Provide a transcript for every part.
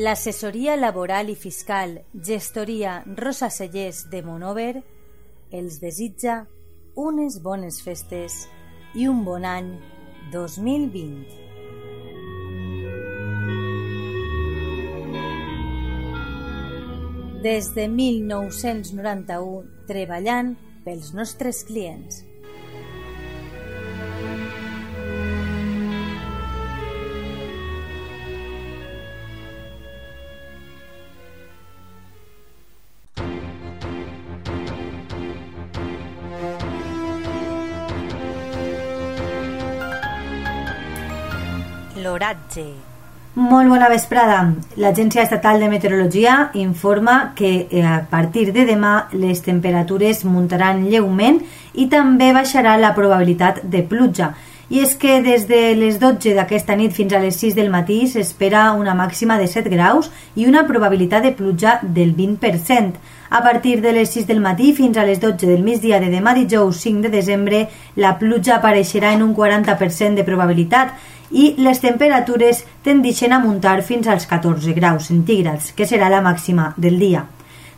L'assessoria laboral i fiscal Gestoria Rosa Cellers de Monover els desitja unes bones festes i un bon any 2020. Des de 1991 treballant pels nostres clients. L'oratge. Molt bona vesprada. L'Agència Estatal de Meteorologia informa que eh, a partir de demà les temperatures muntaran lleument i també baixarà la probabilitat de pluja. I és que des de les 12 d'aquesta nit fins a les 6 del matí s'espera una màxima de 7 graus i una probabilitat de pluja del 20%. A partir de les 6 del matí fins a les 12 del migdia de demà dijous 5 de desembre, la pluja apareixerà en un 40% de probabilitat i les temperatures tendixen a muntar fins als 14 graus centígrads, que serà la màxima del dia.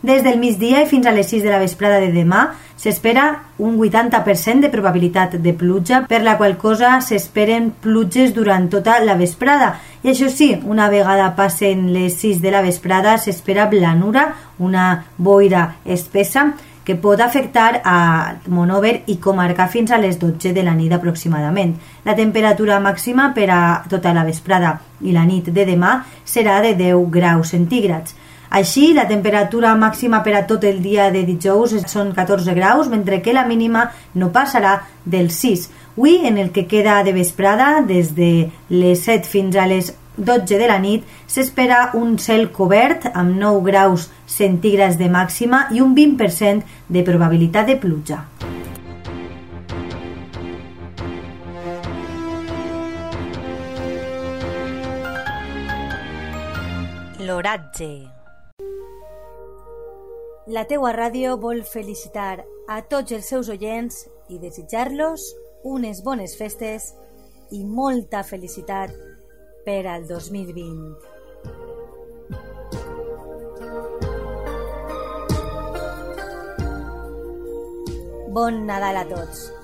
Des del migdia i fins a les 6 de la vesprada de demà s'espera un 80% de probabilitat de pluja, per la qual cosa s'esperen pluges durant tota la vesprada. I això sí, una vegada passen les 6 de la vesprada s'espera blanura, una boira espessa, que pot afectar a Monover i comarca fins a les 12 de la nit aproximadament. La temperatura màxima per a tota la vesprada i la nit de demà serà de 10 graus centígrads. Així, la temperatura màxima per a tot el dia de dijous són 14 graus, mentre que la mínima no passarà del 6. Avui, en el que queda de vesprada, des de les 7 fins a les 12 de la nit, s'espera un cel cobert amb 9 graus centígrads de màxima i un 20% de probabilitat de pluja. L'oratge. La teua ràdio vol felicitar a tots els seus oients i desitjar-los unes bones festes i molta felicitat per al 2020. Bon Nadal a tots!